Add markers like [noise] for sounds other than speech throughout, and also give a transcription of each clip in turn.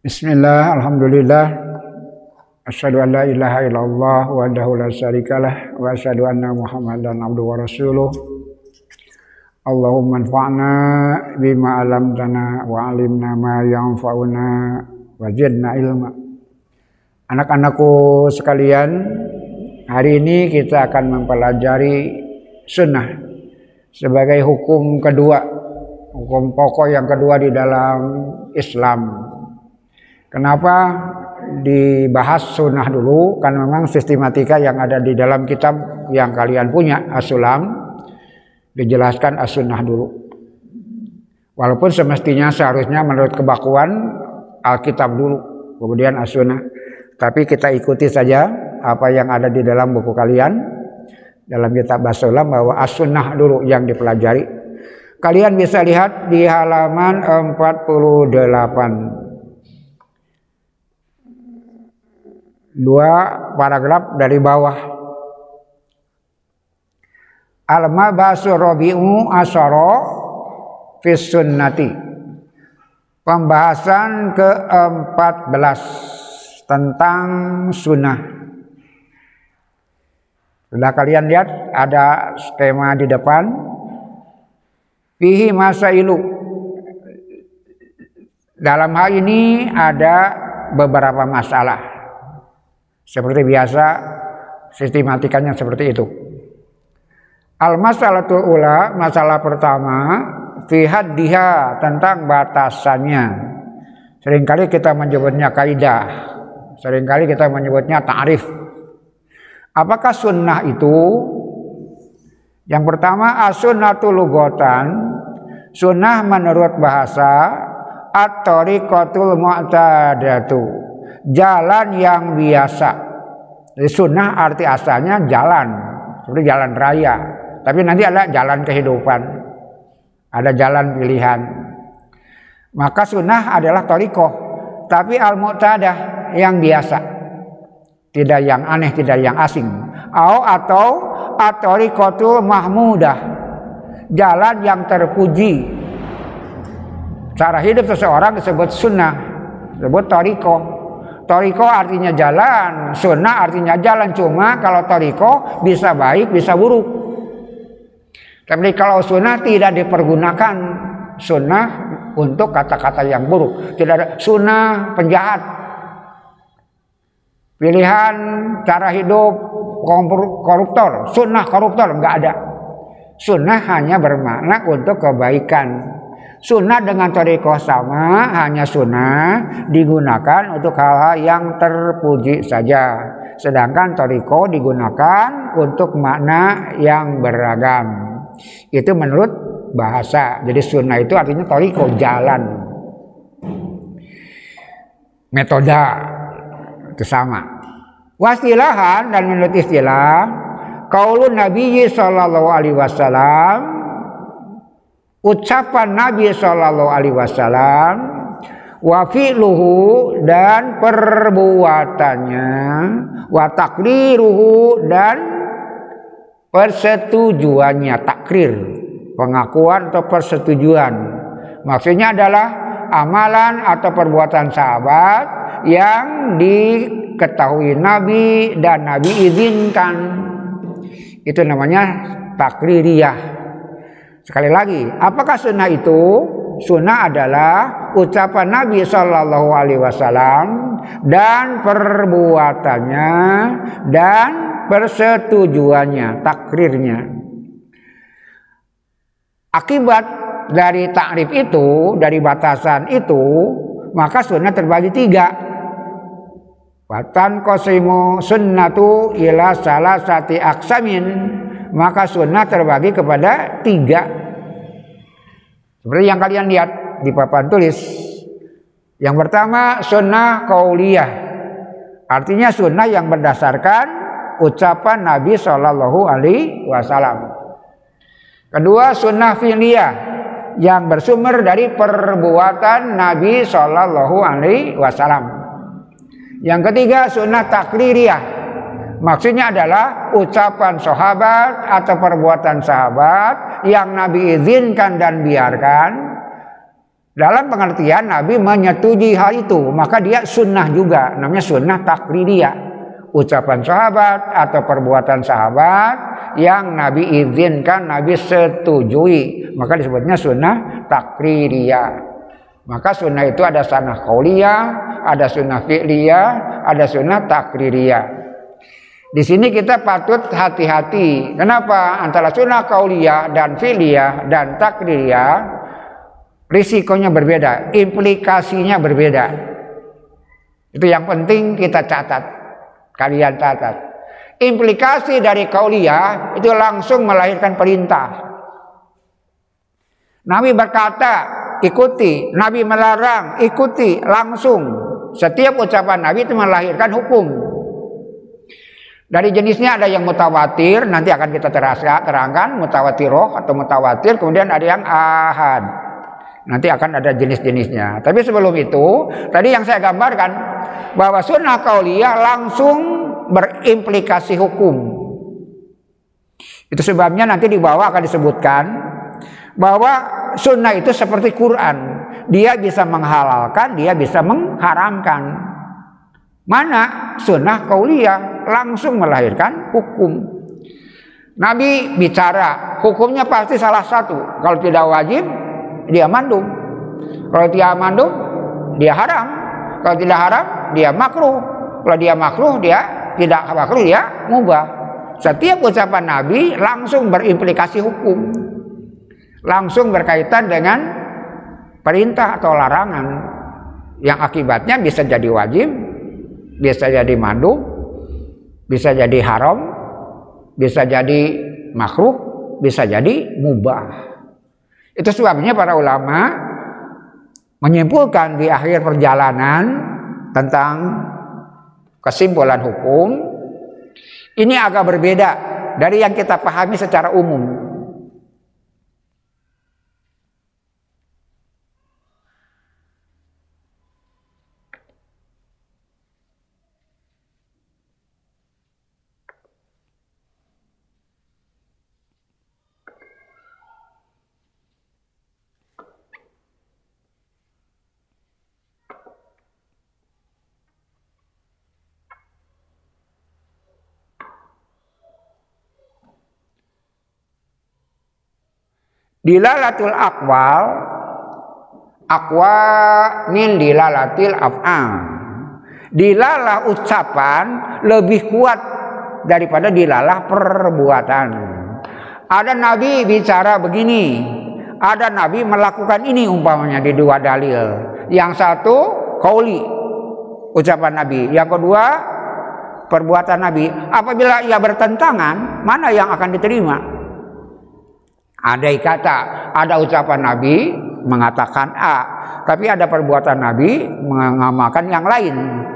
Bismillah, Alhamdulillah. Asyhadu an la ilaha illallah wa adahu la syarikalah wa asyhadu anna Muhammadan abduhu wa rasuluh. Allahumma anfa'na bima alamtana wa alimna ma yanfa'una wa zidna ilma. Anak-anakku sekalian, hari ini kita akan mempelajari sunnah sebagai hukum kedua, hukum pokok yang kedua di dalam Islam. Kenapa dibahas sunnah dulu? Karena memang sistematika yang ada di dalam kitab yang kalian punya, As-Sulam, dijelaskan As-Sunnah dulu. Walaupun semestinya seharusnya menurut kebakuan Alkitab dulu, kemudian As-Sunnah. Tapi kita ikuti saja apa yang ada di dalam buku kalian dalam kitab As-Sulam bahwa As-Sunnah dulu yang dipelajari. Kalian bisa lihat di halaman 48 dua paragraf dari bawah. Al-mabasu rabi'u asyara fis sunnati. Pembahasan ke-14 tentang sunnah. Sudah kalian lihat ada skema di depan. Fihi masailu. Dalam hal ini ada beberapa masalah. Seperti biasa sistematikanya seperti itu. Al masalatul ula, masalah pertama fihad diha tentang batasannya. Seringkali kita menyebutnya kaidah, sering kali kita menyebutnya ta'rif. Apakah sunnah itu? Yang pertama as-sunnatul lugotan, sunnah menurut bahasa at-tariqatul mu'tadatu jalan yang biasa. Sunnah arti asalnya jalan, seperti jalan raya. Tapi nanti ada jalan kehidupan, ada jalan pilihan. Maka sunnah adalah toriko, tapi al mu'tadah yang biasa, tidak yang aneh, tidak yang asing. Au atau atorikotul mahmudah, jalan yang terpuji. Cara hidup seseorang disebut sunnah, disebut toriko. Toriko artinya jalan, sunnah artinya jalan. Cuma kalau toriko bisa baik, bisa buruk. Tapi kalau sunnah tidak dipergunakan sunnah untuk kata-kata yang buruk. Tidak ada sunnah penjahat. Pilihan cara hidup koruptor, sunnah koruptor nggak ada. Sunnah hanya bermakna untuk kebaikan. Sunnah dengan toriko sama hanya sunnah digunakan untuk hal-hal yang terpuji saja. Sedangkan toriko digunakan untuk makna yang beragam. Itu menurut bahasa. Jadi sunnah itu artinya toriko jalan. Metoda itu sama. Wasilahan dan menurut istilah kaulun Nabi sallallahu alaihi wasallam ucapan Nabi Shallallahu Alaihi Wasallam wa fi'luhu dan perbuatannya wa takriruhu dan persetujuannya takrir pengakuan atau persetujuan. Maksudnya adalah amalan atau perbuatan sahabat yang diketahui Nabi dan Nabi izinkan. Itu namanya takririyah Sekali lagi, apakah sunnah itu? Sunnah adalah ucapan Nabi Shallallahu Alaihi Wasallam dan perbuatannya dan persetujuannya, takrirnya. Akibat dari takrif itu, dari batasan itu, maka sunnah terbagi tiga. Watan kosimu sunnatu ila salah sati aksamin maka sunnah terbagi kepada tiga seperti yang kalian lihat di papan tulis. Yang pertama sunnah kauliyah. Artinya sunnah yang berdasarkan ucapan Nabi Shallallahu Alaihi Wasallam. Kedua sunnah fi'liyah yang bersumber dari perbuatan Nabi Shallallahu Alaihi Wasallam. Yang ketiga sunnah takririyah Maksudnya adalah ucapan sahabat atau perbuatan sahabat yang Nabi izinkan dan biarkan Dalam pengertian Nabi menyetujui hal itu, maka dia sunnah juga, namanya sunnah takririyah. Ucapan sahabat atau perbuatan sahabat yang Nabi izinkan, Nabi setujui, maka disebutnya sunnah takririyah. Maka sunnah itu ada sunnah kauliyah, ada sunnah fi'liyah, ada sunnah takririyah. Di sini kita patut hati-hati. Kenapa? Antara sunnah kauliyah dan fi'liyah dan takririyah risikonya berbeda, implikasinya berbeda. Itu yang penting kita catat. Kalian catat. Implikasi dari kauliyah itu langsung melahirkan perintah. Nabi berkata, ikuti. Nabi melarang, ikuti langsung. Setiap ucapan Nabi itu melahirkan hukum. Dari jenisnya ada yang mutawatir, nanti akan kita terangkan mutawatiroh atau mutawatir, kemudian ada yang ahad. Nanti akan ada jenis-jenisnya. Tapi sebelum itu, tadi yang saya gambarkan bahwa sunnah kauliyah langsung berimplikasi hukum. Itu sebabnya nanti di bawah akan disebutkan bahwa sunnah itu seperti Quran. Dia bisa menghalalkan, dia bisa mengharamkan. Mana sunnah kauliyah langsung melahirkan hukum. Nabi bicara, hukumnya pasti salah satu. Kalau tidak wajib, dia mandum. Kalau tidak mandum, dia haram. Kalau tidak haram, dia makruh. Kalau dia makruh, dia tidak makruh, dia mubah. Setiap ucapan Nabi langsung berimplikasi hukum langsung berkaitan dengan perintah atau larangan yang akibatnya bisa jadi wajib, bisa jadi mandu, bisa jadi haram, bisa jadi makruh, bisa jadi mubah. Itu sebabnya para ulama menyimpulkan di akhir perjalanan tentang kesimpulan hukum ini agak berbeda dari yang kita pahami secara umum. Dilalatul akwal akwa min dilalatil af'al. Dilalah ucapan lebih kuat daripada dilalah perbuatan. Ada nabi bicara begini, ada nabi melakukan ini umpamanya di dua dalil. Yang satu kauli ucapan nabi, yang kedua perbuatan nabi. Apabila ia bertentangan, mana yang akan diterima? Ada kata, ada ucapan Nabi mengatakan A, tapi ada perbuatan Nabi mengamalkan yang lain.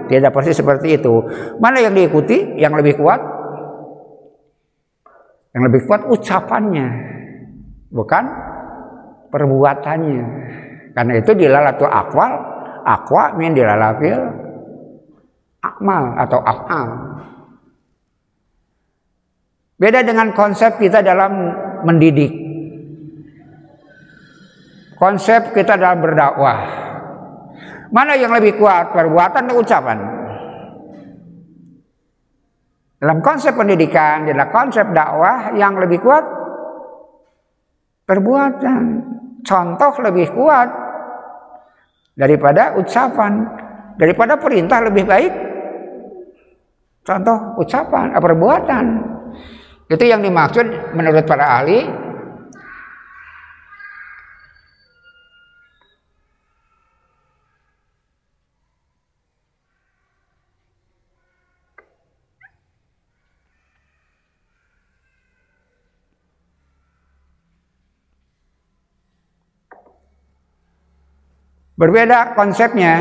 Tidak persis seperti itu. Mana yang diikuti? Yang lebih kuat? Yang lebih kuat ucapannya, bukan perbuatannya. Karena itu dilalatu akwal, akwa min dilalafil akmal atau afal. Beda dengan konsep kita dalam mendidik konsep kita dalam berdakwah. Mana yang lebih kuat, perbuatan atau ucapan? Dalam konsep pendidikan, dalam konsep dakwah yang lebih kuat perbuatan. Contoh lebih kuat daripada ucapan, daripada perintah lebih baik. Contoh ucapan, perbuatan. Itu yang dimaksud menurut para ahli Berbeda konsepnya.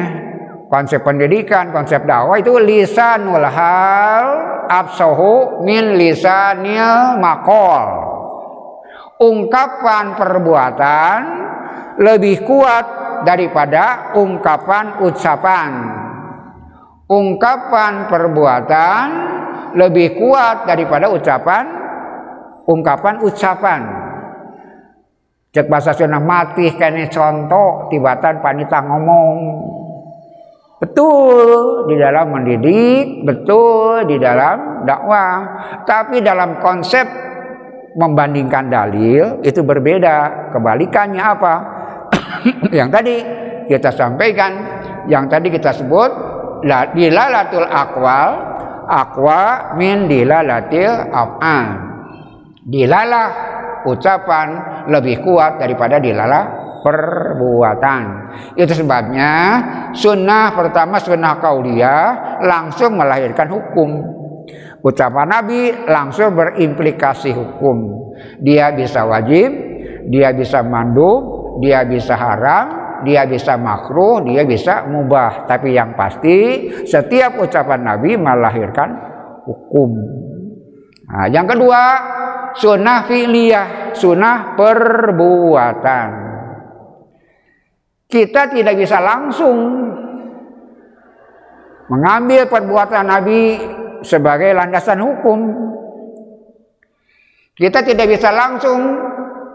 Konsep pendidikan, konsep dakwah itu lisanul hal absohu min lisanil makol. Ungkapan perbuatan lebih kuat daripada ungkapan ucapan. Ungkapan perbuatan lebih kuat daripada ucapan ungkapan ucapan. Cek bahasa Sunda mati kene contoh tibatan panita ngomong. Betul di dalam mendidik betul di dalam dakwah. Tapi dalam konsep membandingkan dalil itu berbeda. Kebalikannya apa? [coughs] Yang tadi kita sampaikan yang tadi kita sebut dilalatul akwal akwa min dilalatil af'al. Dilalah ucapan lebih kuat daripada dilalah perbuatan. Itu sebabnya sunnah pertama sunnah kauliah langsung melahirkan hukum. Ucapan Nabi langsung berimplikasi hukum. Dia bisa wajib, dia bisa mandub, dia bisa haram, dia bisa makruh, dia bisa mubah. Tapi yang pasti setiap ucapan Nabi melahirkan hukum. Nah, yang kedua, sunnah fi'liyah, sunnah perbuatan. Kita tidak bisa langsung mengambil perbuatan Nabi sebagai landasan hukum. Kita tidak bisa langsung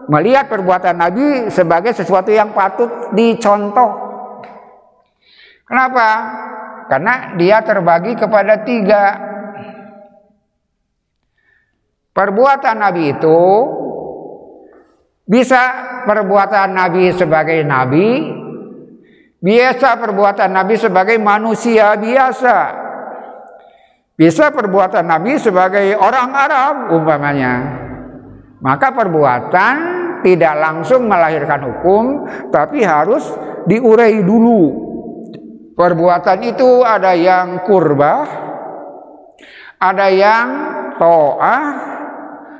melihat perbuatan Nabi sebagai sesuatu yang patut dicontoh. Kenapa? Karena dia terbagi kepada tiga Perbuatan Nabi itu bisa perbuatan Nabi sebagai Nabi, biasa perbuatan Nabi sebagai manusia biasa. Bisa perbuatan Nabi sebagai orang Arab umpamanya. Maka perbuatan tidak langsung melahirkan hukum, tapi harus diurai dulu. Perbuatan itu ada yang kurbah, ada yang to'ah,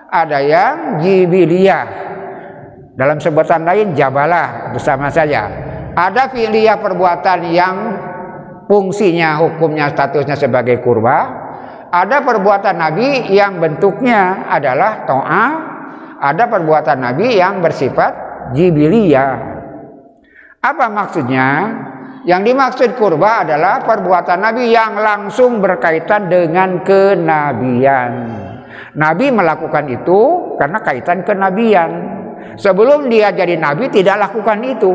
ada yang jibiliyah. Dalam sebutan lain jabalah bersama saja. Ada fi'liyah perbuatan yang fungsinya hukumnya statusnya sebagai kurba. Ada perbuatan Nabi yang bentuknya adalah to'a. Ada perbuatan Nabi yang bersifat jibiliyah. Apa maksudnya? Yang dimaksud kurba adalah perbuatan Nabi yang langsung berkaitan dengan kenabian. Nabi melakukan itu karena kaitan kenabian. Sebelum dia jadi nabi tidak lakukan itu.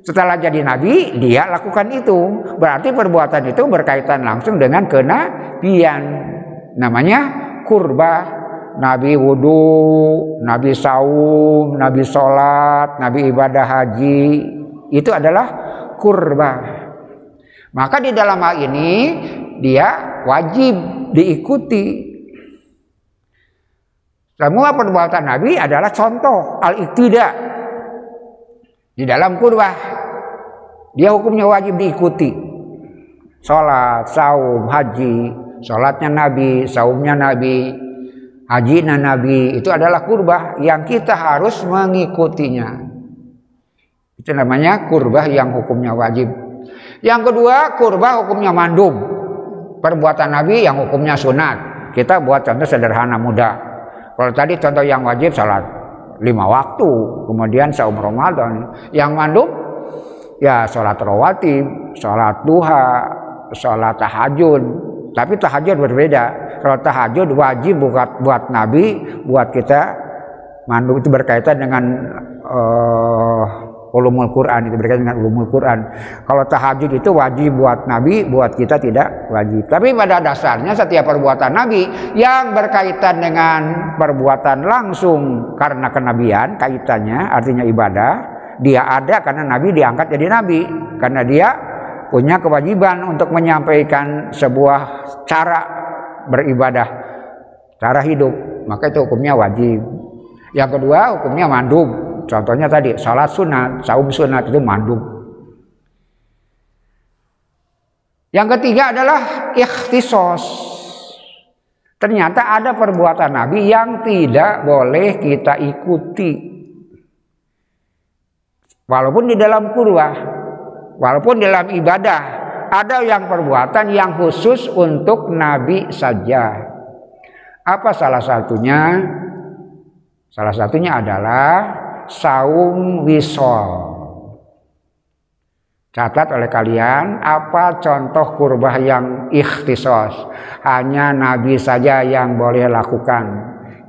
Setelah jadi nabi dia lakukan itu. Berarti perbuatan itu berkaitan langsung dengan kenabian. Namanya kurba. Nabi wudhu, Nabi saum, Nabi sholat, Nabi ibadah haji. Itu adalah kurba. Maka di dalam hal ini dia wajib diikuti semua perbuatan Nabi adalah contoh al-iktida di dalam kurwah. Dia hukumnya wajib diikuti. Salat, saum, haji, salatnya Nabi, saumnya Nabi, hajinya Nabi itu adalah kurbah yang kita harus mengikutinya. Itu namanya kurbah yang hukumnya wajib. Yang kedua, kurbah hukumnya mandum. Perbuatan Nabi yang hukumnya sunat. Kita buat contoh sederhana mudah kalau tadi contoh yang wajib salat lima waktu, kemudian saum Ramadan. Yang mandub ya salat rawatib, salat duha, salat tahajud. Tapi tahajud berbeda. Kalau tahajud wajib buat buat Nabi, buat kita mandub itu berkaitan dengan uh, ulumul Quran itu berkaitan dengan ulumul Quran. Kalau tahajud itu wajib buat Nabi, buat kita tidak wajib. Tapi pada dasarnya setiap perbuatan Nabi yang berkaitan dengan perbuatan langsung karena kenabian, kaitannya artinya ibadah, dia ada karena Nabi diangkat jadi Nabi. Karena dia punya kewajiban untuk menyampaikan sebuah cara beribadah, cara hidup. Maka itu hukumnya wajib. Yang kedua hukumnya mandub Contohnya tadi salat sunat, saum sunat itu mandub. Yang ketiga adalah ikhtisos. Ternyata ada perbuatan Nabi yang tidak boleh kita ikuti. Walaupun di dalam kurwah, walaupun di dalam ibadah, ada yang perbuatan yang khusus untuk Nabi saja. Apa salah satunya? Salah satunya adalah saum wisol. Catat oleh kalian apa contoh kurbah yang ikhtisos. Hanya Nabi saja yang boleh lakukan.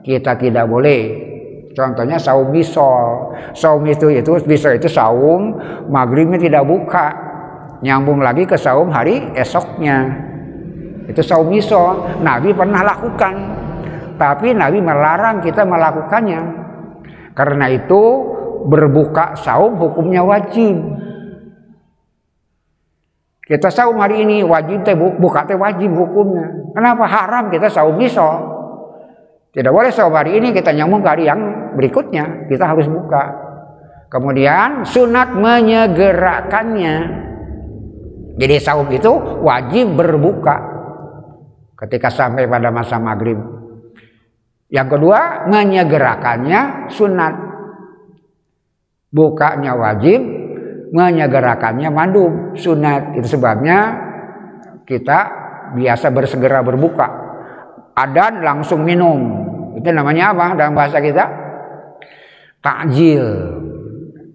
Kita tidak boleh. Contohnya saum misol. Saum itu itu bisa itu saum maghribnya tidak buka. Nyambung lagi ke saum hari esoknya. Itu saum misol. Nabi pernah lakukan. Tapi Nabi melarang kita melakukannya. Karena itu berbuka saum hukumnya wajib. Kita saum hari ini wajib teh buka teh wajib hukumnya. Kenapa haram kita saum misol? Tidak boleh saum hari ini kita nyambung ke hari yang berikutnya. Kita harus buka. Kemudian sunat menyegerakannya. Jadi saum itu wajib berbuka ketika sampai pada masa maghrib. Yang kedua menyegerakannya sunat. Bukanya wajib, menyegerakannya mandub sunat. Itu sebabnya kita biasa bersegera berbuka. Adan langsung minum. Itu namanya apa dalam bahasa kita? Takjil.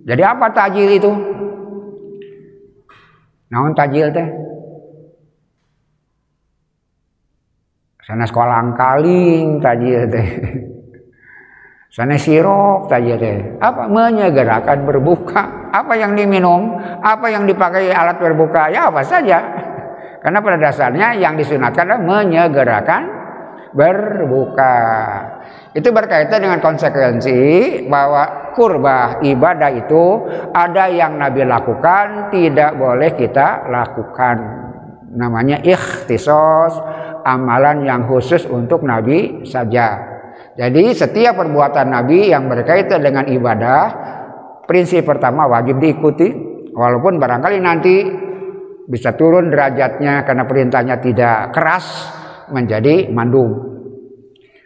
Jadi apa takjil itu? Naon takjil teh sana sekolah angkaling takjil teh sana sirop takjil teh apa menyegerakan berbuka apa yang diminum, apa yang dipakai alat berbuka, ya apa saja. Karena pada dasarnya yang disunatkan adalah menyegerakan berbuka. Itu berkaitan dengan konsekuensi bahwa kurba ibadah itu ada yang Nabi lakukan, tidak boleh kita lakukan. Namanya ikhtisos, amalan yang khusus untuk Nabi saja. Jadi setiap perbuatan Nabi yang berkaitan dengan ibadah Prinsip pertama wajib diikuti walaupun barangkali nanti bisa turun derajatnya karena perintahnya tidak keras menjadi mandum.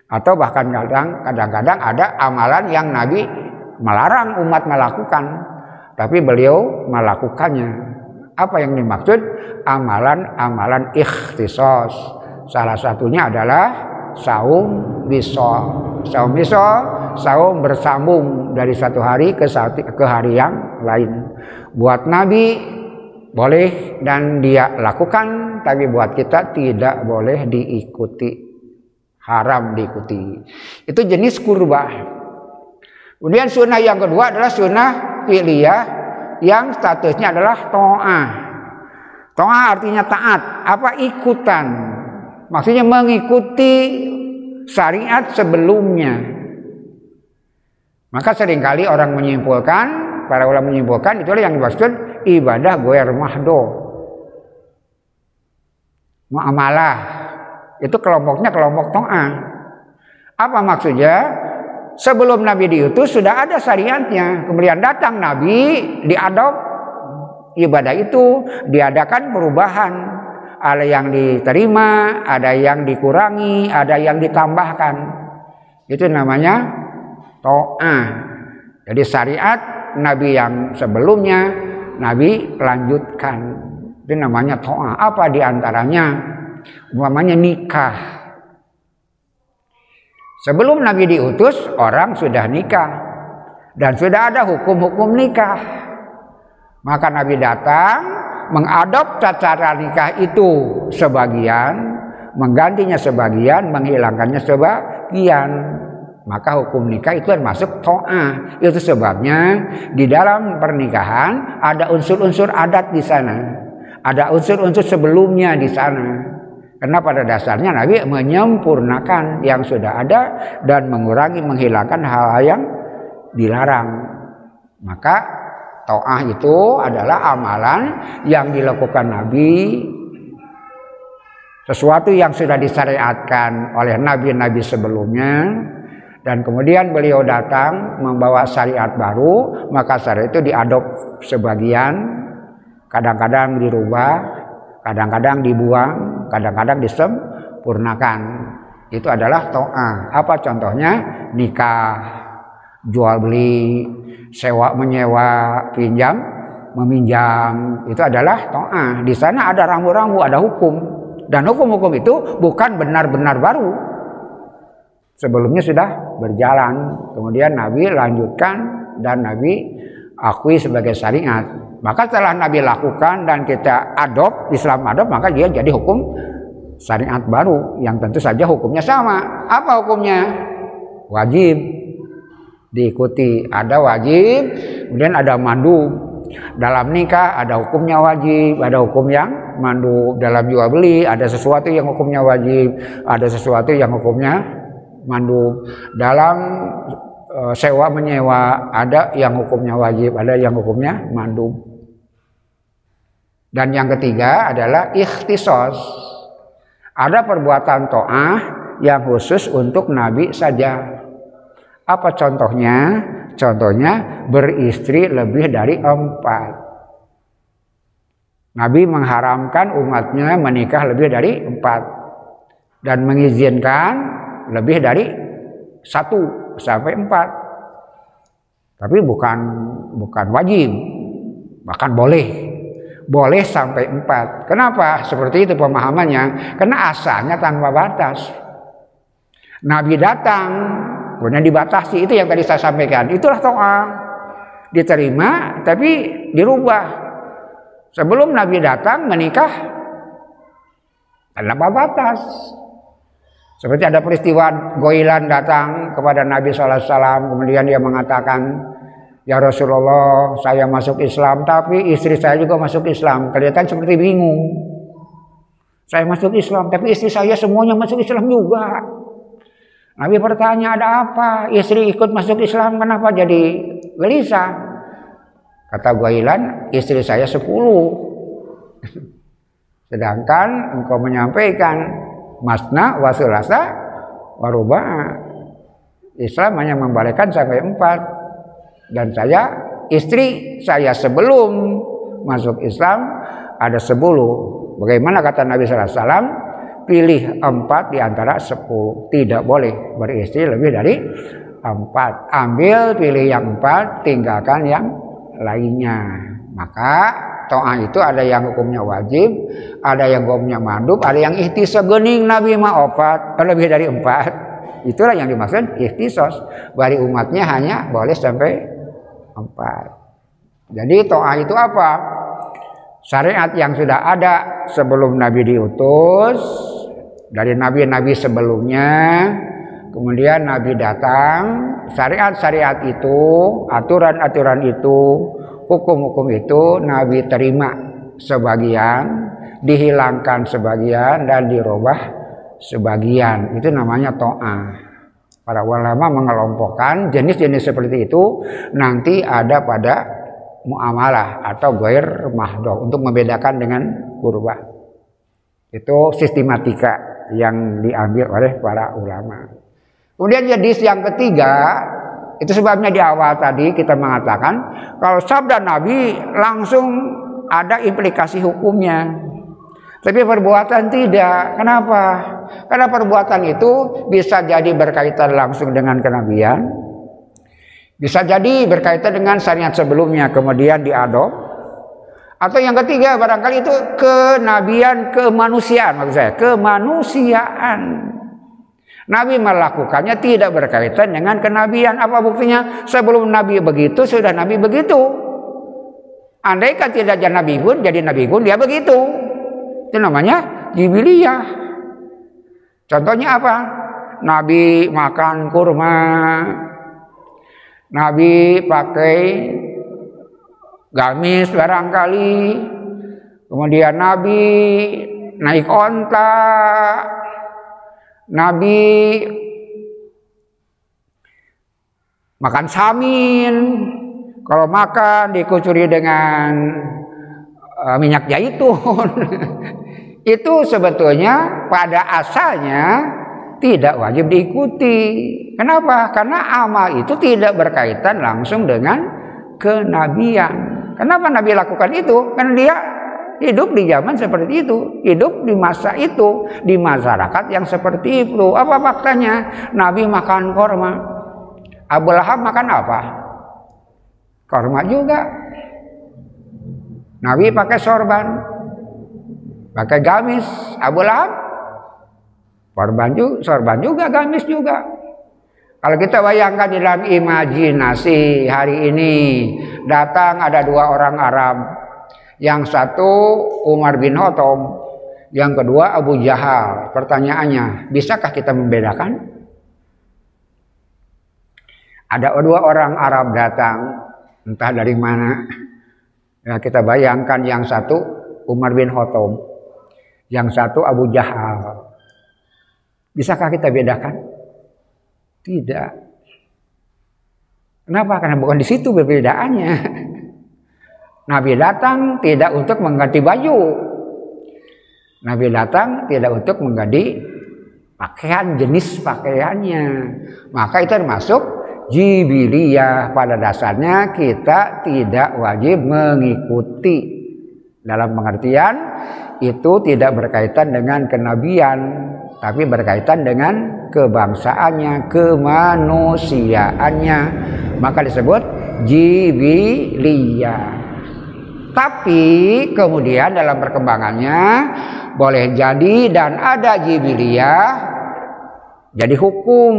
Atau bahkan kadang kadang-kadang ada amalan yang Nabi melarang umat melakukan tapi beliau melakukannya. Apa yang dimaksud? Amalan-amalan ikhtisos. Salah satunya adalah saum bisol. Saum bisol saum bersambung dari satu hari ke satu, ke hari yang lain. Buat Nabi boleh dan dia lakukan, tapi buat kita tidak boleh diikuti, haram diikuti. Itu jenis kurba. Kemudian sunnah yang kedua adalah sunnah piliyah yang statusnya adalah to'ah. To'ah artinya taat, apa ikutan. Maksudnya mengikuti syariat sebelumnya. Maka sering kali orang menyimpulkan, para ulama menyimpulkan itulah yang dimaksud ibadah goer mahdo. Muamalah. Itu kelompoknya kelompok to'ah. Apa maksudnya? Sebelum Nabi diutus sudah ada syariatnya. Kemudian datang Nabi diadop ibadah itu diadakan perubahan. Ada yang diterima, ada yang dikurangi, ada yang ditambahkan. Itu namanya to'ah. Jadi syariat Nabi yang sebelumnya Nabi lanjutkan. Itu namanya to'ah. Apa di antaranya? Umpamanya nikah. Sebelum Nabi diutus, orang sudah nikah. Dan sudah ada hukum-hukum nikah. Maka Nabi datang mengadop cara nikah itu sebagian, menggantinya sebagian, menghilangkannya sebagian maka hukum nikah itu termasuk to'ah. Itu sebabnya di dalam pernikahan ada unsur-unsur adat di sana. Ada unsur-unsur sebelumnya di sana. Karena pada dasarnya Nabi menyempurnakan yang sudah ada dan mengurangi menghilangkan hal-hal yang dilarang. Maka to'ah itu adalah amalan yang dilakukan Nabi sesuatu yang sudah disyariatkan oleh nabi-nabi sebelumnya dan kemudian beliau datang membawa syariat baru, maka syariat itu diadop sebagian, kadang-kadang dirubah, kadang-kadang dibuang, kadang-kadang disempurnakan. Itu adalah to'ah. Apa contohnya? Nikah, jual beli, sewa menyewa, pinjam, meminjam. Itu adalah to'ah. Di sana ada rambu-rambu, ada hukum. Dan hukum-hukum itu bukan benar-benar baru, sebelumnya sudah berjalan. Kemudian Nabi lanjutkan dan Nabi akui sebagai syariat. Maka setelah Nabi lakukan dan kita adop, Islam adop, maka dia jadi hukum syariat baru yang tentu saja hukumnya sama. Apa hukumnya? Wajib. Diikuti. Ada wajib, kemudian ada mandu. Dalam nikah ada hukumnya wajib, ada hukum yang mandu. Dalam jual beli ada sesuatu yang hukumnya wajib, ada sesuatu yang hukumnya mandu. Dalam uh, sewa menyewa ada yang hukumnya wajib, ada yang hukumnya mandu. Dan yang ketiga adalah ikhtisos. Ada perbuatan to'ah yang khusus untuk Nabi saja. Apa contohnya? Contohnya beristri lebih dari empat. Nabi mengharamkan umatnya menikah lebih dari empat dan mengizinkan lebih dari satu sampai empat. Tapi bukan bukan wajib, bahkan boleh boleh sampai empat. Kenapa? Seperti itu pemahamannya. Karena asalnya tanpa batas. Nabi datang, kemudian dibatasi. Itu yang tadi saya sampaikan. Itulah doa. Diterima, tapi dirubah. Sebelum Nabi datang menikah, tanpa batas. Seperti ada peristiwa Goilan datang kepada Nabi SAW, kemudian dia mengatakan, Ya Rasulullah, saya masuk Islam, tapi istri saya juga masuk Islam. Kelihatan seperti bingung. Saya masuk Islam, tapi istri saya semuanya masuk Islam juga. Nabi bertanya, ada apa? Istri ikut masuk Islam, kenapa jadi gelisah? Kata Guailan, istri saya sepuluh. [laughs] Sedangkan engkau menyampaikan, masna wasulasa warubah. Islam hanya membalikkan sampai empat. Dan saya istri saya sebelum masuk Islam ada sepuluh. Bagaimana kata Nabi SAW? Pilih empat di antara sepuluh. Tidak boleh beristri lebih dari empat. Ambil pilih yang empat, tinggalkan yang lainnya. Maka to'ah itu ada yang hukumnya wajib, ada yang hukumnya mandub, ada yang ikhtisas gening Nabi ma opat, lebih dari empat. Itulah yang dimaksud ikhtisos. Bari umatnya hanya boleh sampai empat. Jadi to'ah itu apa? Syariat yang sudah ada sebelum Nabi diutus dari nabi-nabi sebelumnya, kemudian Nabi datang, syariat-syariat itu, aturan-aturan itu, hukum-hukum itu Nabi terima sebagian, dihilangkan sebagian dan dirubah sebagian. Itu namanya to'ah. Para ulama mengelompokkan jenis-jenis seperti itu nanti ada pada muamalah atau goir mahdoh untuk membedakan dengan kurba. Itu sistematika yang diambil oleh para ulama. Kemudian jenis yang ketiga, itu sebabnya di awal tadi kita mengatakan kalau sabda Nabi langsung ada implikasi hukumnya. Tapi perbuatan tidak. Kenapa? Karena perbuatan itu bisa jadi berkaitan langsung dengan kenabian. Bisa jadi berkaitan dengan syariat sebelumnya kemudian diadop. Atau yang ketiga barangkali itu kenabian kemanusiaan maksud saya. Kemanusiaan. Nabi melakukannya tidak berkaitan dengan kenabian. Apa buktinya? Sebelum Nabi begitu, sudah Nabi begitu. Andai kan tidak jadi Nabi pun, jadi Nabi pun dia begitu. Itu namanya jibiliyah. Contohnya apa? Nabi makan kurma. Nabi pakai gamis barangkali. Kemudian Nabi naik onta. Nabi makan samin. Kalau makan dikucuri dengan uh, minyak zaitun. [laughs] itu sebetulnya pada asalnya tidak wajib diikuti. Kenapa? Karena amal itu tidak berkaitan langsung dengan kenabian. Kenapa Nabi lakukan itu? Karena dia hidup di zaman seperti itu, hidup di masa itu, di masyarakat yang seperti itu. Apa faktanya? Nabi makan korma. Abu Lahab makan apa? Korma juga. Nabi pakai sorban. Pakai gamis Abu Lahab. Sorban juga, sorban juga, gamis juga. Kalau kita bayangkan di dalam imajinasi hari ini datang ada dua orang Arab. Yang satu Umar bin Khattab, yang kedua Abu Jahal. Pertanyaannya, bisakah kita membedakan? ada dua orang Arab datang, entah dari mana. Ya, kita bayangkan yang satu Umar bin Khattab, yang satu Abu Jahal. Bisakah kita bedakan? Tidak. Kenapa? Karena bukan di situ perbedaannya. [laughs] Nabi datang tidak untuk mengganti baju. Nabi datang tidak untuk mengganti pakaian jenis pakaiannya. Maka itu termasuk jibiliyah pada dasarnya kita tidak wajib mengikuti dalam pengertian itu tidak berkaitan dengan kenabian tapi berkaitan dengan kebangsaannya, kemanusiaannya. Maka disebut jibiliyah. Tapi kemudian dalam perkembangannya boleh jadi dan ada jibiliyah jadi hukum.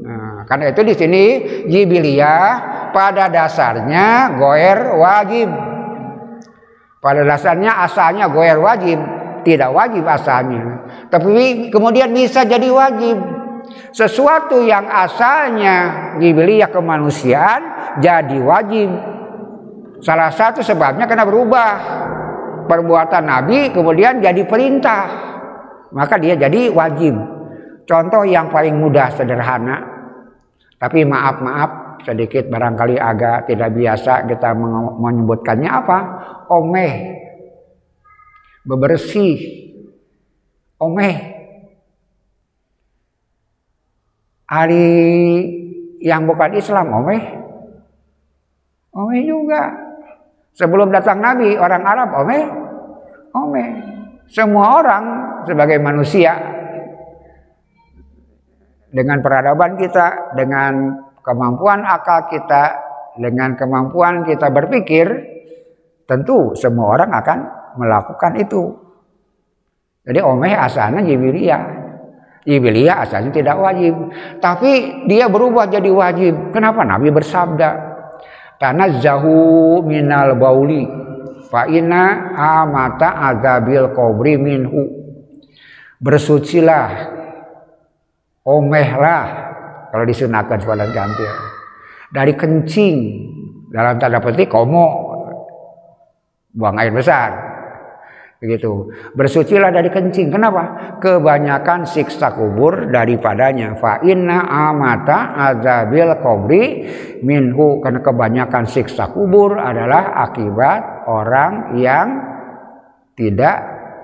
Nah, karena itu di sini jibiliyah pada dasarnya goer wajib. Pada dasarnya asalnya goer wajib, tidak wajib asalnya. Tapi kemudian bisa jadi wajib. Sesuatu yang asalnya jibiliyah kemanusiaan jadi wajib. Salah satu sebabnya karena berubah perbuatan Nabi kemudian jadi perintah. Maka dia jadi wajib. Contoh yang paling mudah sederhana. Tapi maaf-maaf sedikit barangkali agak tidak biasa kita menyebutkannya apa? Omeh. Bebersih. Omeh. Hari yang bukan Islam omeh. Omeh juga. Sebelum datang Nabi orang Arab omeh. Omeh. Semua orang sebagai manusia dengan peradaban kita, dengan kemampuan akal kita, dengan kemampuan kita berpikir, tentu semua orang akan melakukan itu. Jadi omeh asalnya jibiliyah. Jibiliyah asalnya tidak wajib. Tapi dia berubah jadi wajib. Kenapa? Nabi bersabda. Karena zahu minal bauli. Fa'ina amata azabil kobri minhu. Bersucilah omehlah kalau disunahkan sholat ganti dari kencing dalam tanda petik komo buang air besar begitu. Bersucilah dari kencing. Kenapa? Kebanyakan siksa kubur daripadanya. Fa inna amata azabil kubri minhu. Karena kebanyakan siksa kubur adalah akibat orang yang tidak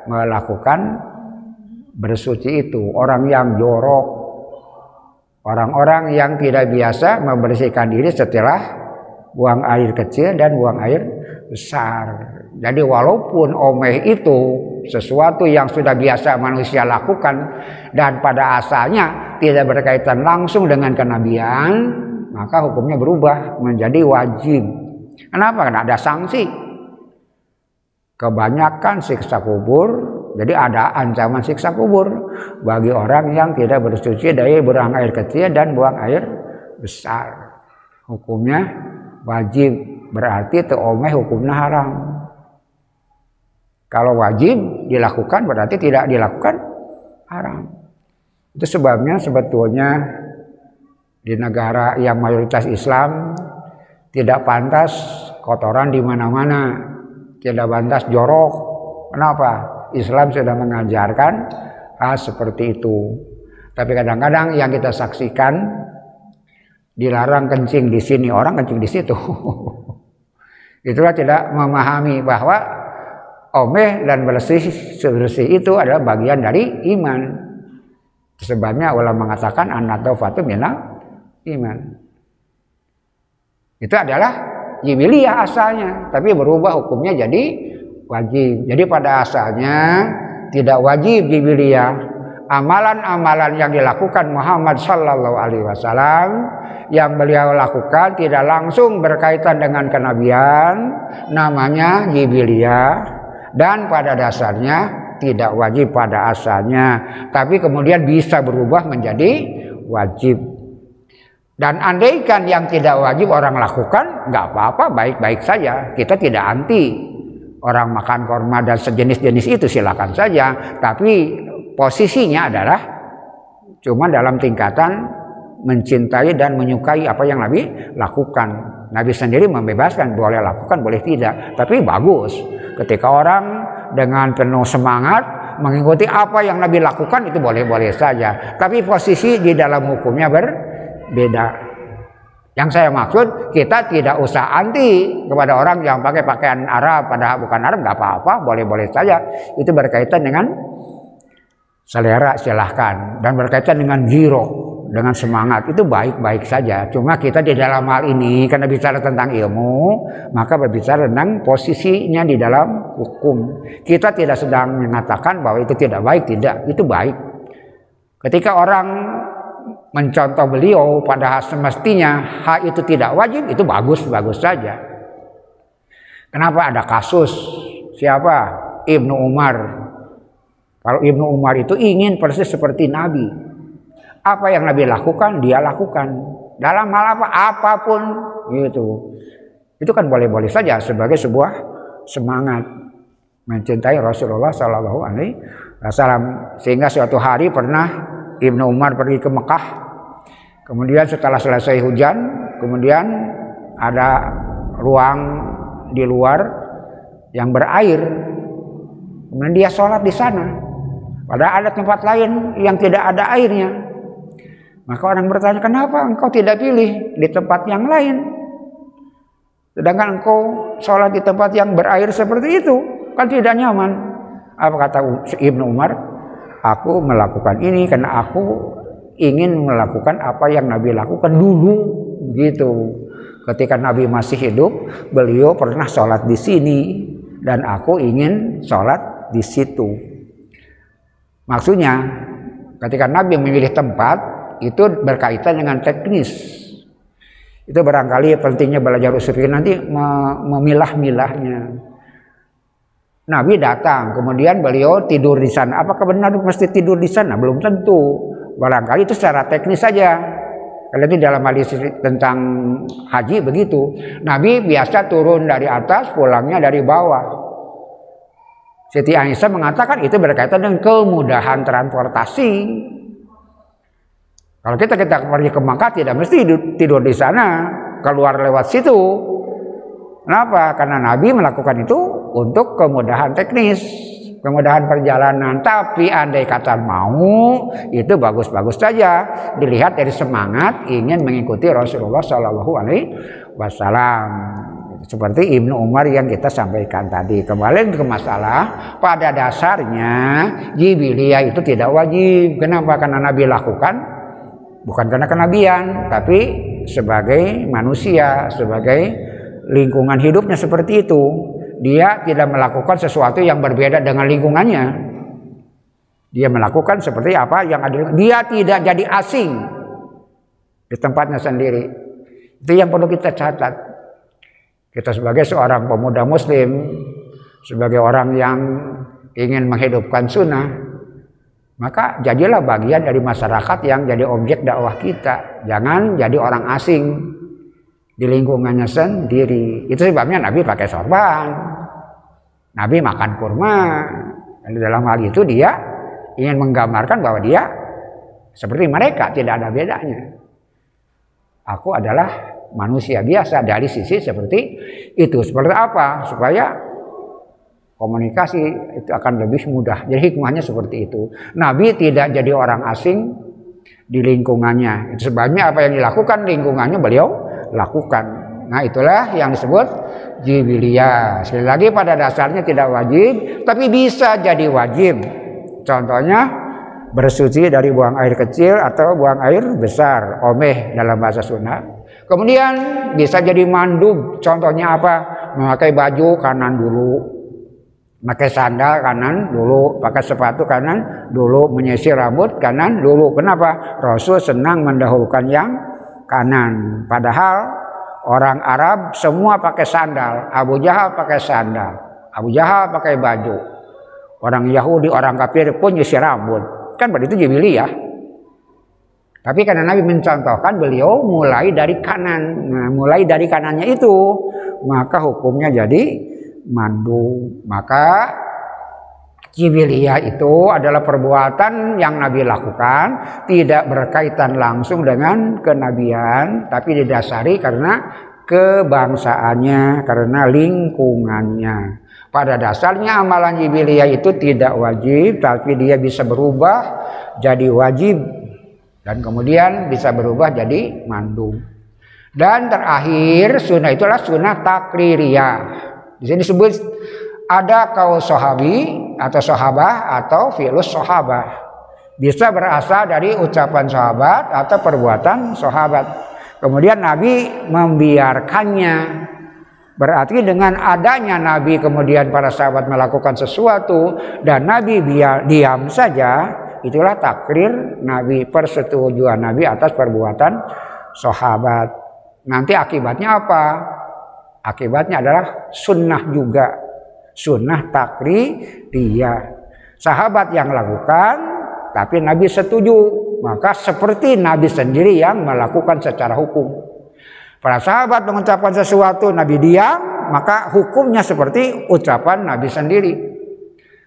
melakukan bersuci itu. Orang yang jorok. Orang-orang yang tidak biasa membersihkan diri setelah buang air kecil dan buang air besar. Jadi walaupun omeh itu sesuatu yang sudah biasa manusia lakukan dan pada asalnya tidak berkaitan langsung dengan kenabian, maka hukumnya berubah menjadi wajib. Kenapa? Karena ada sanksi. Kebanyakan siksa kubur jadi ada ancaman siksa kubur bagi orang yang tidak bersuci dari buang air kecil dan buang air besar. Hukumnya wajib berarti teomeh hukumnya haram. Kalau wajib dilakukan berarti tidak dilakukan haram. Itu sebabnya sebetulnya di negara yang mayoritas Islam tidak pantas kotoran di mana-mana, tidak pantas jorok. Kenapa? Islam sudah mengajarkan hal seperti itu. Tapi kadang-kadang yang kita saksikan dilarang kencing di sini, orang kencing di situ. [laughs] Itulah tidak memahami bahwa omeh dan bersih bersih itu adalah bagian dari iman. Sebabnya ulama mengatakan anak taufatu minal iman. Itu adalah jibiliyah asalnya, tapi berubah hukumnya jadi wajib. Jadi pada asalnya tidak wajib dibilia amalan-amalan yang dilakukan Muhammad Sallallahu Alaihi Wasallam yang beliau lakukan tidak langsung berkaitan dengan kenabian, namanya jibilia dan pada dasarnya tidak wajib pada asalnya, tapi kemudian bisa berubah menjadi wajib. Dan andaikan yang tidak wajib orang lakukan, nggak apa-apa, baik-baik saja. Kita tidak anti orang makan korma dan sejenis-jenis itu silakan saja tapi posisinya adalah cuma dalam tingkatan mencintai dan menyukai apa yang Nabi lakukan. Nabi sendiri membebaskan boleh lakukan boleh tidak, tapi bagus ketika orang dengan penuh semangat mengikuti apa yang Nabi lakukan itu boleh-boleh saja. Tapi posisi di dalam hukumnya berbeda. Yang saya maksud kita tidak usah anti kepada orang yang pakai pakaian Arab padahal bukan Arab nggak apa-apa boleh-boleh saja itu berkaitan dengan selera silahkan dan berkaitan dengan giro dengan semangat itu baik-baik saja. Cuma kita di dalam hal ini karena bicara tentang ilmu, maka berbicara tentang posisinya di dalam hukum. Kita tidak sedang mengatakan bahwa itu tidak baik, tidak, itu baik. Ketika orang mencontoh beliau pada semestinya hak itu tidak wajib, itu bagus, bagus saja. Kenapa ada kasus siapa? Ibnu Umar. Kalau Ibnu Umar itu ingin persis seperti Nabi, apa yang Nabi lakukan, dia lakukan. Dalam hal apa? Apa pun gitu. Itu kan boleh-boleh saja sebagai sebuah semangat mencintai Rasulullah Shallallahu Alaihi Wasallam. Sehingga suatu hari pernah Ibnu Umar pergi ke Mekah. Kemudian setelah selesai hujan, kemudian ada ruang di luar yang berair. Kemudian dia sholat di sana. Padahal ada tempat lain yang tidak ada airnya. Maka orang bertanya, kenapa engkau tidak pilih di tempat yang lain? Sedangkan engkau sholat di tempat yang berair seperti itu, kan tidak nyaman. Apa kata Ibnu Umar? Aku melakukan ini karena aku ingin melakukan apa yang Nabi lakukan dulu, gitu. Ketika Nabi masih hidup, beliau pernah sholat di sini dan aku ingin sholat di situ. Maksudnya, ketika Nabi memilih tempat, itu berkaitan dengan teknis. Itu barangkali pentingnya belajar usul fikih nanti memilah-milahnya. Nabi datang, kemudian beliau tidur di sana. Apakah benar mesti tidur di sana? Belum tentu. Barangkali itu secara teknis saja. Kalau itu dalam hadis tentang haji begitu. Nabi biasa turun dari atas, pulangnya dari bawah. Siti Aisyah mengatakan itu berkaitan dengan kemudahan transportasi. Kalau kita kita pergi ke Makkah tidak mesti tidur di sana, keluar lewat situ. Kenapa? Karena Nabi melakukan itu untuk kemudahan teknis, kemudahan perjalanan. Tapi andai kata mau, itu bagus-bagus saja. Dilihat dari semangat ingin mengikuti Rasulullah Shallallahu Alaihi Wasallam. Seperti Ibnu Umar yang kita sampaikan tadi. Kembali ke masalah, pada dasarnya jibiliyah itu tidak wajib. Kenapa? Karena Nabi lakukan bukan karena kenabian tapi sebagai manusia sebagai lingkungan hidupnya seperti itu. Dia tidak melakukan sesuatu yang berbeda dengan lingkungannya. Dia melakukan seperti apa yang ada dia tidak jadi asing di tempatnya sendiri. Itu yang perlu kita catat. Kita sebagai seorang pemuda muslim sebagai orang yang ingin menghidupkan sunnah maka jadilah bagian dari masyarakat yang jadi objek dakwah kita. Jangan jadi orang asing di lingkungannya sendiri. Itu sebabnya Nabi pakai sorban. Nabi makan kurma. Dan dalam hal itu dia ingin menggambarkan bahwa dia seperti mereka, tidak ada bedanya. Aku adalah manusia biasa dari sisi seperti itu. Seperti apa? Supaya komunikasi itu akan lebih mudah. Jadi hikmahnya seperti itu. Nabi tidak jadi orang asing di lingkungannya. Itu sebabnya apa yang dilakukan lingkungannya beliau lakukan. Nah itulah yang disebut jibiliyah. Sekali lagi pada dasarnya tidak wajib, tapi bisa jadi wajib. Contohnya bersuci dari buang air kecil atau buang air besar, omeh dalam bahasa Sunda. Kemudian bisa jadi mandub. Contohnya apa? Memakai baju kanan dulu, pakai sandal kanan dulu, pakai sepatu kanan dulu, menyisir rambut kanan dulu. Kenapa? Rasul senang mendahulukan yang kanan. Padahal orang Arab semua pakai sandal. Abu Jahal pakai sandal. Abu Jahal pakai baju. Orang Yahudi, orang kafir pun nyisir rambut. Kan pada itu ya. Tapi karena Nabi mencontohkan beliau mulai dari kanan. Nah, mulai dari kanannya itu, maka hukumnya jadi mandu. Maka Jibiliyah itu adalah perbuatan yang Nabi lakukan tidak berkaitan langsung dengan kenabian tapi didasari karena kebangsaannya, karena lingkungannya. Pada dasarnya amalan jibiliyah itu tidak wajib tapi dia bisa berubah jadi wajib dan kemudian bisa berubah jadi mandum. Dan terakhir sunnah itulah sunnah takririyah. Di sini disebut ada kau sahabi atau sahabah atau filus sahabah. Bisa berasal dari ucapan sahabat atau perbuatan sahabat. Kemudian Nabi membiarkannya. Berarti dengan adanya Nabi kemudian para sahabat melakukan sesuatu dan Nabi biar diam saja, itulah takrir Nabi, persetujuan Nabi atas perbuatan sahabat. Nanti akibatnya apa? Akibatnya adalah sunnah juga. Sunnah takri dia. Sahabat yang lakukan, tapi Nabi setuju. Maka seperti Nabi sendiri yang melakukan secara hukum. Para sahabat mengucapkan sesuatu, Nabi diam, maka hukumnya seperti ucapan Nabi sendiri.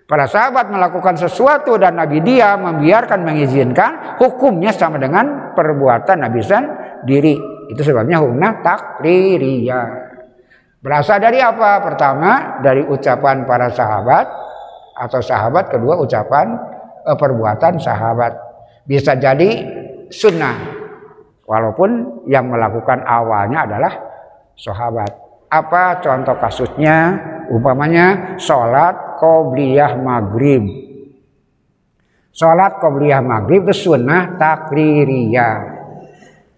Para sahabat melakukan sesuatu dan Nabi diam, membiarkan, mengizinkan, hukumnya sama dengan perbuatan Nabi sendiri. Itu sebabnya hukumnya takririyah. Berasal dari apa? Pertama dari ucapan para sahabat atau sahabat, kedua ucapan eh, perbuatan sahabat. Bisa jadi sunnah walaupun yang melakukan awalnya adalah sahabat. Apa contoh kasusnya? Umpamanya sholat qobliyah maghrib. Sholat qobliyah maghrib itu sunnah takririyah.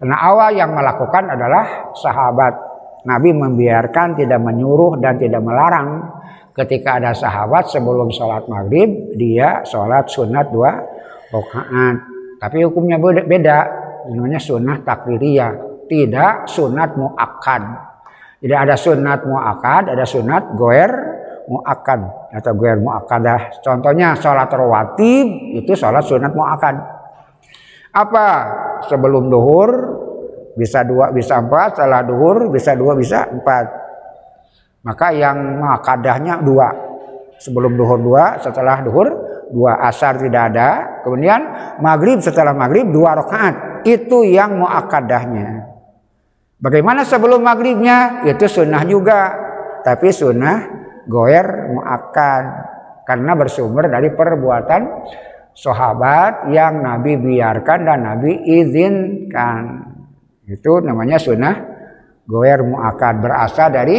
Karena awal yang melakukan adalah sahabat. Nabi membiarkan tidak menyuruh dan tidak melarang. Ketika ada sahabat sebelum sholat maghrib, dia sholat sunat dua rakaat. Tapi hukumnya beda, namanya sunat takririyah, tidak sunat muakkad. Tidak ada sunat muakkad, ada sunat goer muakkad atau goer muakkadah. Contohnya sholat rawatib itu sholat sunat muakkad. Apa sebelum duhur bisa dua bisa empat setelah duhur bisa dua bisa empat. Maka yang makadahnya dua. Sebelum duhur dua setelah duhur dua. Asar tidak ada. Kemudian maghrib setelah maghrib dua rakaat. Itu yang muakadahnya. Bagaimana sebelum maghribnya? Itu sunnah juga. Tapi sunnah goer muakad karena bersumber dari perbuatan sahabat yang Nabi biarkan dan Nabi izinkan. Itu namanya sunnah goer muakad berasal dari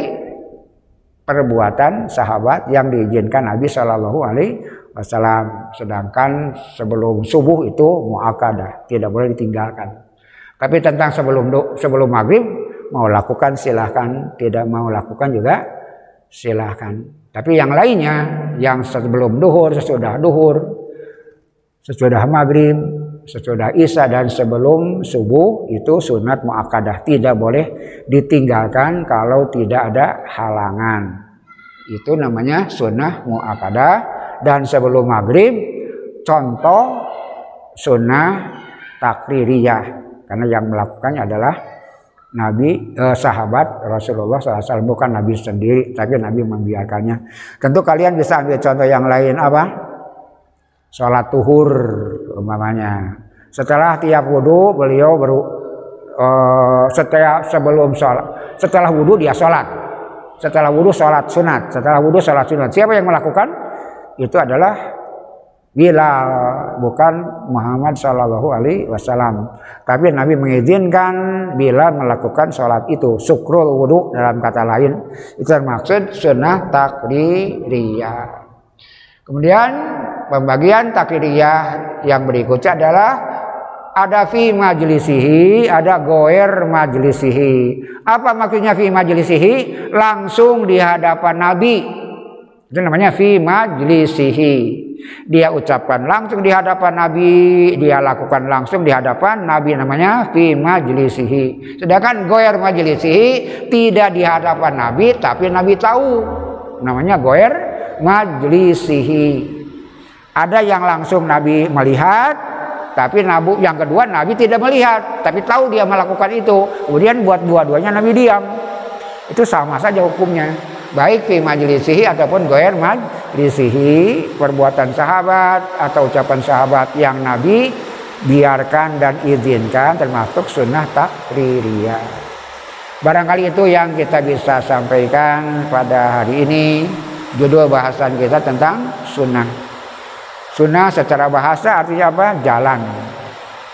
perbuatan sahabat yang diizinkan Nabi Shallallahu Alaihi Wasallam. Sedangkan sebelum subuh itu muakadah tidak boleh ditinggalkan. Tapi tentang sebelum sebelum maghrib mau lakukan silahkan, tidak mau lakukan juga silahkan. Tapi yang lainnya yang sebelum duhur, sesudah duhur, sesudah maghrib, sesudah isya dan sebelum subuh itu sunat muakkadah tidak boleh ditinggalkan kalau tidak ada halangan. Itu namanya sunnah muakkadah dan sebelum maghrib contoh sunnah takririyah karena yang melakukannya adalah Nabi eh, sahabat Rasulullah SAW bukan Nabi sendiri tapi Nabi membiarkannya. Tentu kalian bisa ambil contoh yang lain apa? sholat tuhur umpamanya. Setelah tiap wudhu beliau baru uh, setelah sebelum sholat, setelah wudhu dia sholat. Setelah wudhu sholat sunat, setelah wudhu sholat sunat. Siapa yang melakukan? Itu adalah Bilal, bukan Muhammad Shallallahu Alaihi Wasallam. Tapi Nabi mengizinkan Bilal melakukan sholat itu. Sukrul wudhu dalam kata lain itu termaksud sunnah takdiriyah. Kemudian pembagian takdiriyah yang berikutnya adalah ada fi majlisihi, ada goer majlisihi. Apa maksudnya fi majlisihi? Langsung di hadapan Nabi. Itu namanya fi majlisihi. Dia ucapkan langsung di hadapan Nabi, dia lakukan langsung di hadapan Nabi namanya fi majlisihi. Sedangkan goer majlisihi tidak di hadapan Nabi tapi Nabi tahu. Namanya goer majlisihi. Ada yang langsung Nabi melihat, tapi Nabi yang kedua Nabi tidak melihat, tapi tahu dia melakukan itu. Kemudian buat dua-duanya Nabi diam. Itu sama saja hukumnya. Baik fi majlisihi ataupun goyer takrisihi perbuatan sahabat atau ucapan sahabat yang Nabi biarkan dan izinkan termasuk sunnah takririyah. Barangkali itu yang kita bisa sampaikan pada hari ini. Judul bahasan kita tentang sunnah. Sunnah secara bahasa artinya apa? Jalan.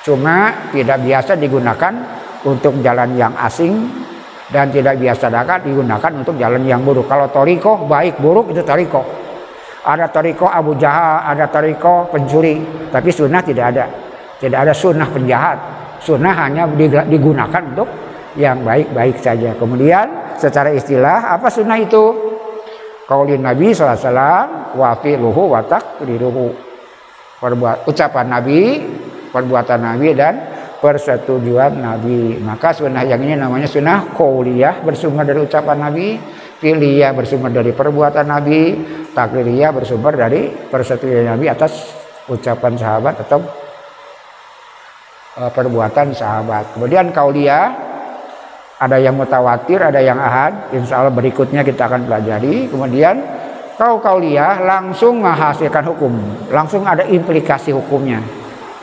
Cuma tidak biasa digunakan untuk jalan yang asing dan tidak biasa dapat digunakan untuk jalan yang buruk. Kalau toriko baik buruk itu toriko. Ada toriko Abu Jahal, ada toriko pencuri, tapi sunnah tidak ada. Tidak ada sunnah penjahat. Sunnah hanya digunakan untuk yang baik-baik saja. Kemudian secara istilah apa sunnah itu? Kaulin Nabi SAW wa fi'luhu wa takriruhu. Perbuat, ucapan Nabi, perbuatan Nabi dan persetujuan Nabi. Maka sunnah yang ini namanya sunnah kauliyah bersumber dari ucapan Nabi, fi'liyah bersumber dari perbuatan Nabi, takririyah bersumber dari persetujuan Nabi atas ucapan sahabat atau Eh, perbuatan sahabat. Kemudian kaulia ada yang mutawatir, ada yang ahad. Insya Allah berikutnya kita akan pelajari. Kemudian kau kaulia langsung menghasilkan hukum, langsung ada implikasi hukumnya.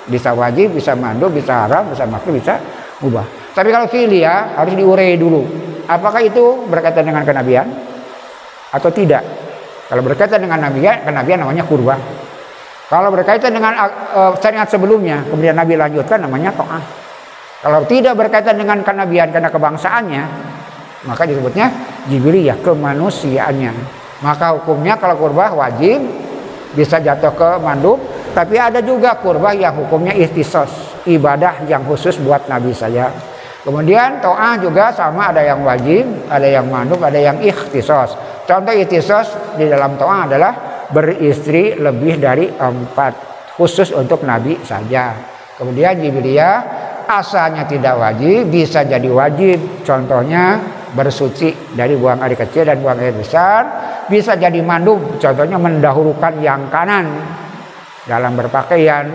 Bisa wajib, bisa mandu, bisa haram, bisa makruh, bisa ubah. Tapi kalau filia harus diurai dulu. Apakah itu berkaitan dengan kenabian atau tidak? Kalau berkaitan dengan nabian, kenabian namanya kurban. Kalau berkaitan dengan uh, syariat sebelumnya, kemudian Nabi lanjutkan namanya to'ah. Kalau tidak berkaitan dengan kenabian karena kebangsaannya, maka disebutnya jibriyah kemanusiaannya. Maka hukumnya kalau kurban wajib bisa jatuh ke mandub, tapi ada juga kurban yang hukumnya ikhtisos, ibadah yang khusus buat Nabi saya. Kemudian to'ah juga sama ada yang wajib, ada yang mandub, ada yang ikhtisos. Contoh ikhtisos di dalam to'ah adalah beristri lebih dari empat khusus untuk Nabi saja. Kemudian Jibriyah asalnya tidak wajib bisa jadi wajib. Contohnya bersuci dari buang air kecil dan buang air besar bisa jadi mandub. Contohnya mendahulukan yang kanan dalam berpakaian,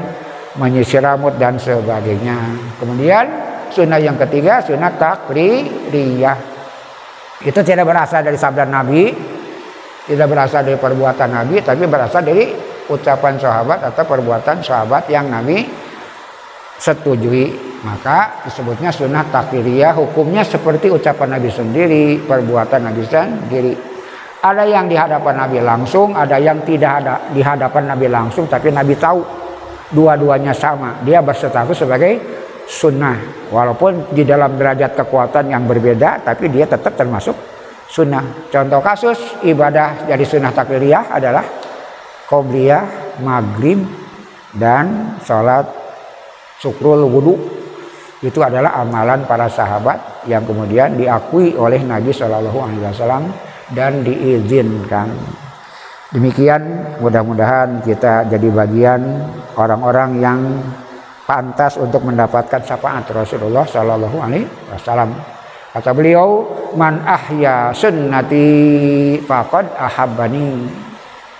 menyisir rambut dan sebagainya. Kemudian sunnah yang ketiga sunnah takririyah. Itu tidak berasal dari sabda Nabi, tidak berasal dari perbuatan Nabi tapi berasal dari ucapan sahabat atau perbuatan sahabat yang Nabi setujui maka disebutnya sunnah takriyah hukumnya seperti ucapan Nabi sendiri perbuatan Nabi sendiri ada yang di hadapan Nabi langsung ada yang tidak ada di hadapan Nabi langsung tapi Nabi tahu dua-duanya sama dia berstatus sebagai sunnah walaupun di dalam derajat kekuatan yang berbeda tapi dia tetap termasuk sunnah. Contoh kasus ibadah jadi sunnah takliriyah adalah qobliyah, maghrib, dan sholat sukrul wudhu. Itu adalah amalan para sahabat yang kemudian diakui oleh Nabi Shallallahu Alaihi Wasallam dan diizinkan. Demikian mudah-mudahan kita jadi bagian orang-orang yang pantas untuk mendapatkan syafaat Rasulullah Shallallahu Alaihi Wasallam. Kata beliau, "Man ahya sunnati faqad ahabbani."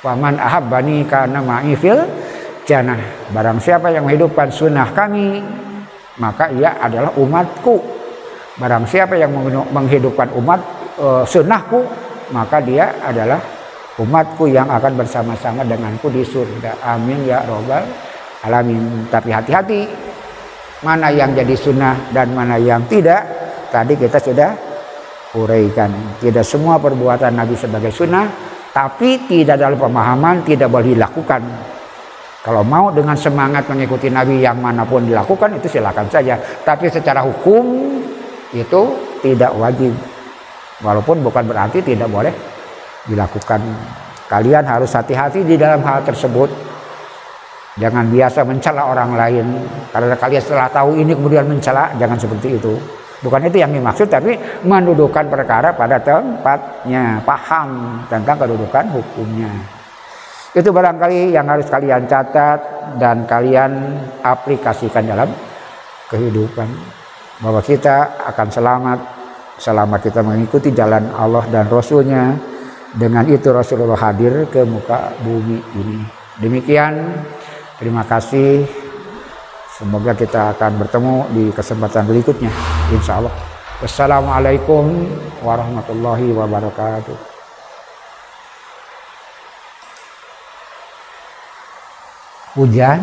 Wa man ahabbani kana ma'i fil jannah. Barang siapa yang menghidupkan sunnah kami, maka ia adalah umatku. Barang siapa yang menghidupkan umat e, sunnahku, maka dia adalah umatku yang akan bersama-sama denganku di surga. Amin ya robbal alamin. Tapi hati-hati, mana yang jadi sunnah dan mana yang tidak tadi kita sudah uraikan. Tidak semua perbuatan Nabi sebagai sunnah, tapi tidak dalam pemahaman tidak boleh dilakukan. Kalau mau dengan semangat mengikuti Nabi yang mana pun dilakukan itu silakan saja. Tapi secara hukum itu tidak wajib. Walaupun bukan berarti tidak boleh dilakukan. Kalian harus hati-hati di dalam hal tersebut. Jangan biasa mencela orang lain. Karena kalian setelah tahu ini kemudian mencela, jangan seperti itu. Bukan itu yang dimaksud, tapi mendudukan perkara pada tempatnya, paham tentang kedudukan hukumnya. Itu barangkali yang harus kalian catat dan kalian aplikasikan dalam kehidupan. Bahwa kita akan selamat selama kita mengikuti jalan Allah dan Rasulnya. Dengan itu Rasulullah hadir ke muka bumi ini. Demikian, terima kasih. Semoga kita akan bertemu di kesempatan berikutnya. Insya Allah. Wassalamualaikum warahmatullahi wabarakatuh. Hujan